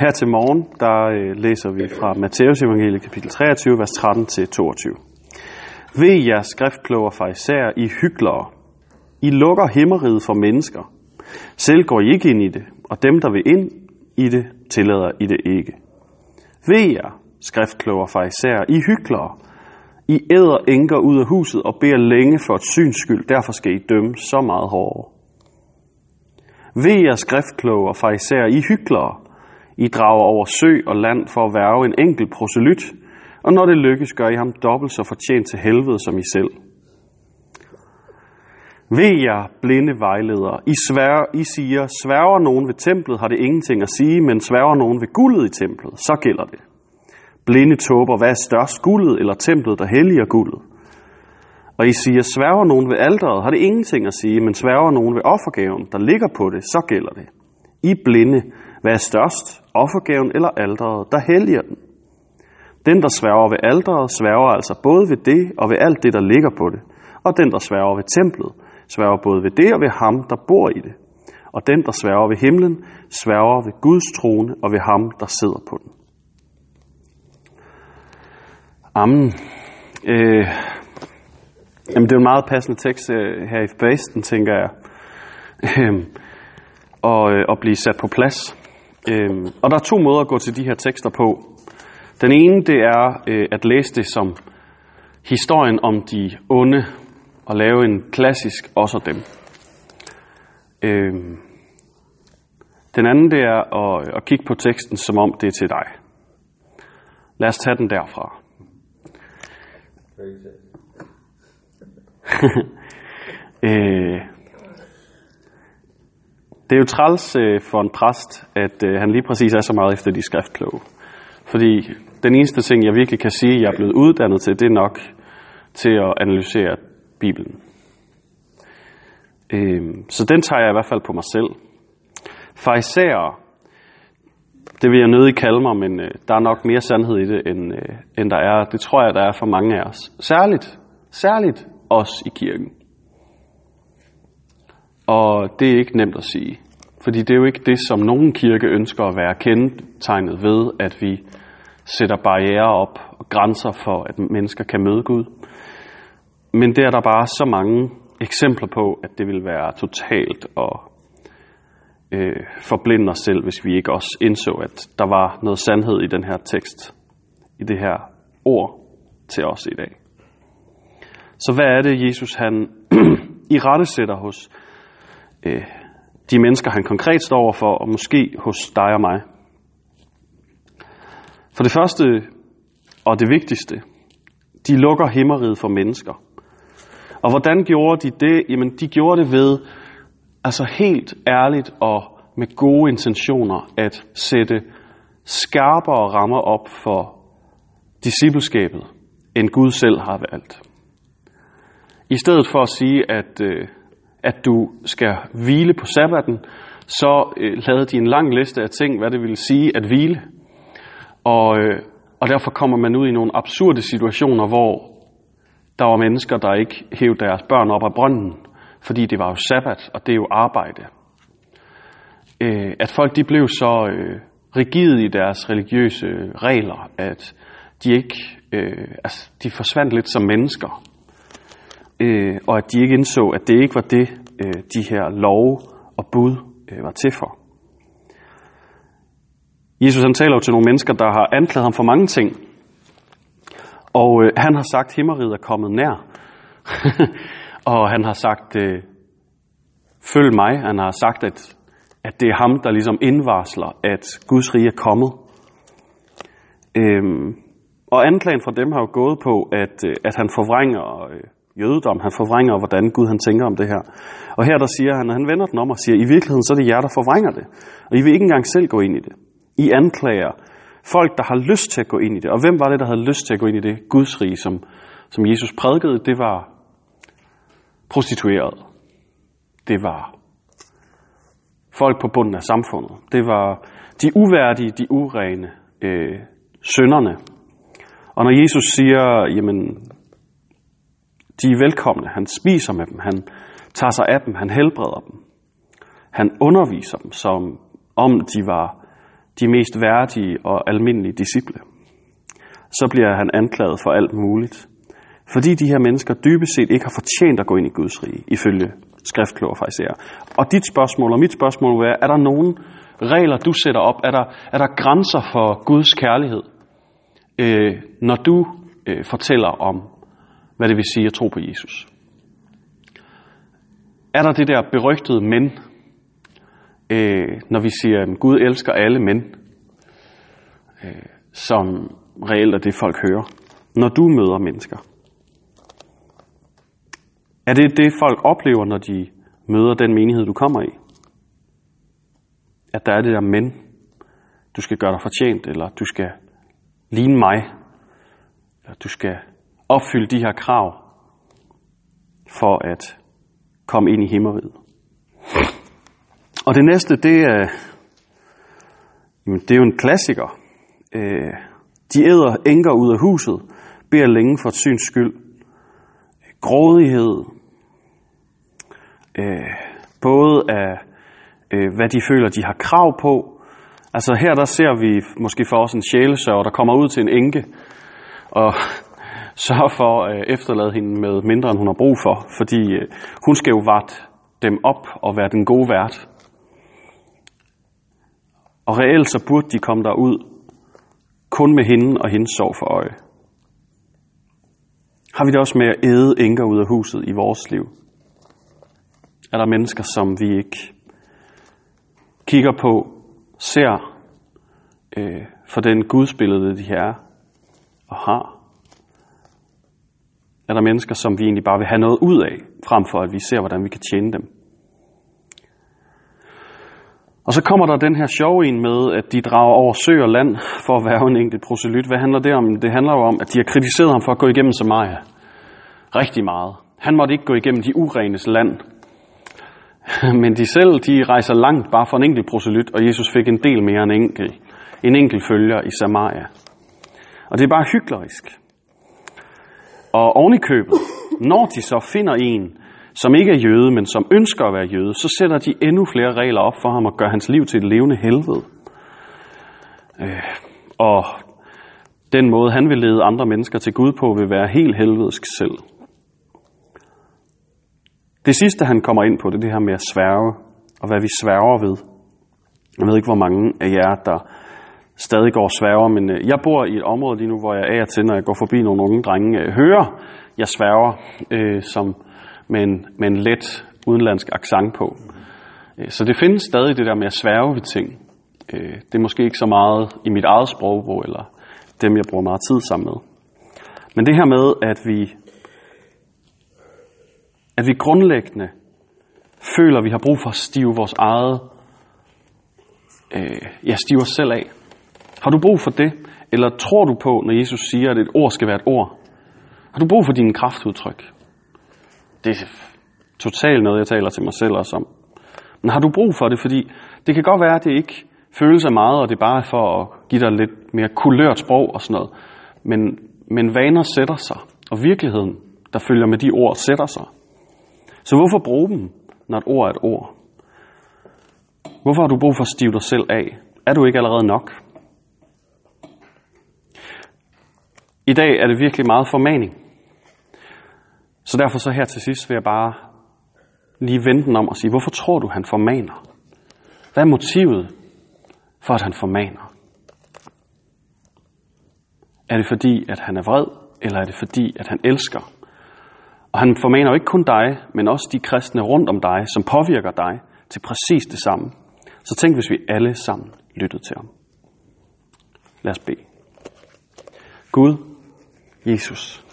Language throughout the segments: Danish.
Her til morgen, der øh, læser vi fra Matteus evangelie kapitel 23, vers 13-22. Ved jer skriftkloger fra især I hyklere. I lukker himmeriget for mennesker. Selv går I ikke ind i det, og dem, der vil ind i det, tillader I det ikke. Ved jer skriftkloger fra især I hyklere. I æder enker ud af huset og beder længe for et syns skyld, derfor skal I dømme så meget hårdere. Ved jer skriftkloge og især I hyklere. I drager over sø og land for at værve en enkelt proselyt, og når det lykkes, gør I ham dobbelt så fortjent til helvede som I selv. Ved jer, blinde vejledere, I, svær, I siger, sværger nogen ved templet, har det ingenting at sige, men sværger nogen ved guldet i templet, så gælder det. Blinde tåber, hvad er størst, guldet eller templet, der helliger guldet? Og I siger, sværger nogen ved alderet, har det ingenting at sige, men sværger nogen ved offergaven, der ligger på det, så gælder det. I blinde, hvad er størst, offergaven eller alderet, der helliger den? Den, der sværger ved alderet, sværger altså både ved det og ved alt det, der ligger på det. Og den, der sværger ved templet, sværger både ved det og ved ham, der bor i det. Og den, der sværger ved himlen, sværger ved Guds trone og ved ham, der sidder på den. Amen. Øh, jamen, det er en meget passende tekst øh, her i basen, tænker jeg. Øhm, øh, og, øh, blive sat på plads. Øh, og der er to måder at gå til de her tekster på. Den ene, det er øh, at læse det som historien om de onde, og lave en klassisk også dem. Øh, den anden, det er at, øh, at kigge på teksten, som om det er til dig. Lad os tage den derfra. øh, det er jo træls øh, for en præst, at øh, han lige præcis er så meget efter de skriftkloge. Fordi den eneste ting, jeg virkelig kan sige, jeg er blevet uddannet til, det er nok til at analysere Bibelen. Øh, så den tager jeg i hvert fald på mig selv. Fariserer, det vil jeg nødig kalde mig, men øh, der er nok mere sandhed i det, end, øh, end der er. Det tror jeg, der er for mange af os. Særligt, særligt os i kirken. Og det er ikke nemt at sige. Fordi det er jo ikke det, som nogen kirke ønsker at være kendetegnet ved, at vi sætter barriere op og grænser for, at mennesker kan møde Gud. Men det er der bare så mange eksempler på, at det vil være totalt og øh, forblinde os selv, hvis vi ikke også indså, at der var noget sandhed i den her tekst, i det her ord til os i dag. Så hvad er det, Jesus han i rette sætter hos øh, de mennesker, han konkret står overfor, og måske hos dig og mig? For det første, og det vigtigste, de lukker himmeriget for mennesker. Og hvordan gjorde de det? Jamen, de gjorde det ved, altså helt ærligt og med gode intentioner, at sætte skarpere rammer op for discipleskabet, end Gud selv har valgt. I stedet for at sige, at, øh, at du skal hvile på sabbaten, så øh, lavede de en lang liste af ting, hvad det ville sige at hvile. Og, øh, og derfor kommer man ud i nogle absurde situationer, hvor der var mennesker, der ikke hævde deres børn op af brønden, fordi det var jo sabbat, og det er jo arbejde. Øh, at folk de blev så øh, rigide i deres religiøse regler, at de ikke, øh, altså, de forsvandt lidt som mennesker, øh, og at de ikke indså, at det ikke var det, øh, de her lov og bud øh, var til for. Jesus han taler jo til nogle mennesker, der har anklaget ham for mange ting, og øh, han har sagt, at himmeriget er kommet nær. og han har sagt, øh, følg mig. Han har sagt, at, at det er ham, der ligesom indvarsler, at Guds rige er kommet. Øhm, og anklagen fra dem har jo gået på, at, øh, at han forvrænger øh, jødedom. Han forvrænger, hvordan Gud han tænker om det her. Og her der siger han, at han vender den om og siger, i virkeligheden så er det jer, der forvrænger det. Og I vil ikke engang selv gå ind i det. I anklager Folk, der har lyst til at gå ind i det. Og hvem var det, der havde lyst til at gå ind i det Guds rige, som, som Jesus prædikede? Det var prostitueret. Det var folk på bunden af samfundet. Det var de uværdige, de urene, øh, sønderne. Og når Jesus siger, jamen, de er velkomne, han spiser med dem, han tager sig af dem, han helbreder dem, han underviser dem, som om de var de mest værdige og almindelige disciple, så bliver han anklaget for alt muligt. Fordi de her mennesker dybest set ikke har fortjent at gå ind i Guds rige, ifølge skriftkloge fejser. Og dit spørgsmål og mit spørgsmål vil være, er der nogen regler, du sætter op? Er der, er der grænser for Guds kærlighed, øh, når du øh, fortæller om, hvad det vil sige at tro på Jesus? Er der det der berygtede men, øh, når vi siger, at Gud elsker alle mænd, øh, som reelt er det, folk hører, når du møder mennesker? Er det det, folk oplever, når de møder den menighed, du kommer i? At der er det der men, du skal gøre dig fortjent, eller du skal ligne mig, eller du skal opfylde de her krav for at komme ind i himmeriget. Og det næste, det er, det er jo en klassiker. Øh, de æder enker ud af huset, beder længe for et syns skyld. Grådighed, øh, både af, øh, hvad de føler, de har krav på. Altså her der ser vi måske for os en sjælesørger, der kommer ud til en enke, og sørge for at efterlade hende med mindre, end hun har brug for, fordi øh, hun skal jo varte dem op og være den gode vært. Og reelt så burde de komme derud kun med hende og hendes sorg for øje. Har vi det også med at æde enker ud af huset i vores liv? Er der mennesker, som vi ikke kigger på, ser øh, for den gudsbillede, de er og har? Er der mennesker, som vi egentlig bare vil have noget ud af, frem for at vi ser, hvordan vi kan tjene dem? Og så kommer der den her sjove en med, at de drager over sø og land for at være en enkelt proselyt. Hvad handler det om? Det handler jo om, at de har kritiseret ham for at gå igennem Samaria. Rigtig meget. Han måtte ikke gå igennem de urenes land. Men de selv, de rejser langt bare for en enkelt proselyt, og Jesus fik en del mere end en enkelt, en enkelt følger i Samaria. Og det er bare hyklerisk. Og oven i købet, når de så finder en, som ikke er jøde, men som ønsker at være jøde, så sætter de endnu flere regler op for ham og gør hans liv til et levende helvede. Øh, og den måde, han vil lede andre mennesker til Gud på, vil være helt helvedesk selv. Det sidste, han kommer ind på, det er det her med at sværge, og hvad vi sværger ved. Jeg ved ikke, hvor mange af jer, der stadig går sværger, men øh, jeg bor i et område lige nu, hvor jeg er til, når jeg går forbi nogle unge drenge, øh, hører jeg sværger, øh, som med en, med en let udenlandsk accent på. Øh, så det findes stadig det der med at sværge ved ting. Øh, det er måske ikke så meget i mit eget sprogbrug, eller dem, jeg bruger meget tid sammen med. Men det her med, at vi, at vi grundlæggende føler, at vi har brug for at stive vores eget, øh, ja, stive os selv af. Har du brug for det? Eller tror du på, når Jesus siger, at et ord skal være et ord? Har du brug for dine kraftudtryk? Det er totalt noget, jeg taler til mig selv også om. Men har du brug for det? Fordi det kan godt være, at det ikke føles af meget, og det er bare for at give dig lidt mere kulørt sprog og sådan noget. Men, men vaner sætter sig, og virkeligheden, der følger med de ord, sætter sig. Så hvorfor bruge dem, når et ord er et ord? Hvorfor har du brug for at stive dig selv af? Er du ikke allerede nok? I dag er det virkelig meget formaning. Så derfor så her til sidst vil jeg bare lige vente den om og sige, hvorfor tror du, han formaner? Hvad er motivet for, at han formaner? Er det fordi, at han er vred, eller er det fordi, at han elsker? Og han formaner jo ikke kun dig, men også de kristne rundt om dig, som påvirker dig til præcis det samme. Så tænk, hvis vi alle sammen lyttede til ham. Lad os bede. Gud, Jesus,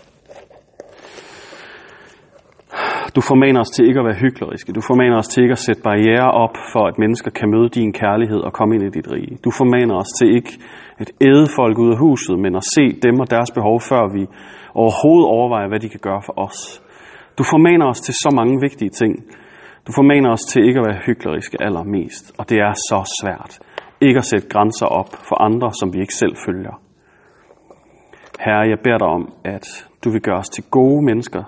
Du formaner os til ikke at være hykleriske. Du formaner os til ikke at sætte barriere op for, at mennesker kan møde din kærlighed og komme ind i dit rige. Du formaner os til ikke at æde folk ud af huset, men at se dem og deres behov, før vi overhovedet overvejer, hvad de kan gøre for os. Du formaner os til så mange vigtige ting. Du formaner os til ikke at være hykleriske allermest. Og det er så svært. Ikke at sætte grænser op for andre, som vi ikke selv følger. Herre, jeg beder dig om, at du vil gøre os til gode mennesker,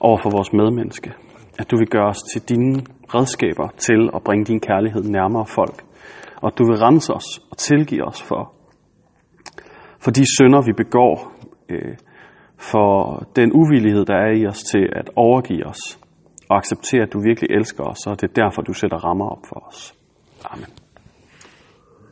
over for vores medmenneske. at du vil gøre os til dine redskaber til at bringe din kærlighed nærmere folk. Og at du vil rense os og tilgive os for, for de synder, vi begår, øh, for den uvillighed, der er i os til at overgive os og acceptere, at du virkelig elsker os, og det er derfor, du sætter rammer op for os. Amen.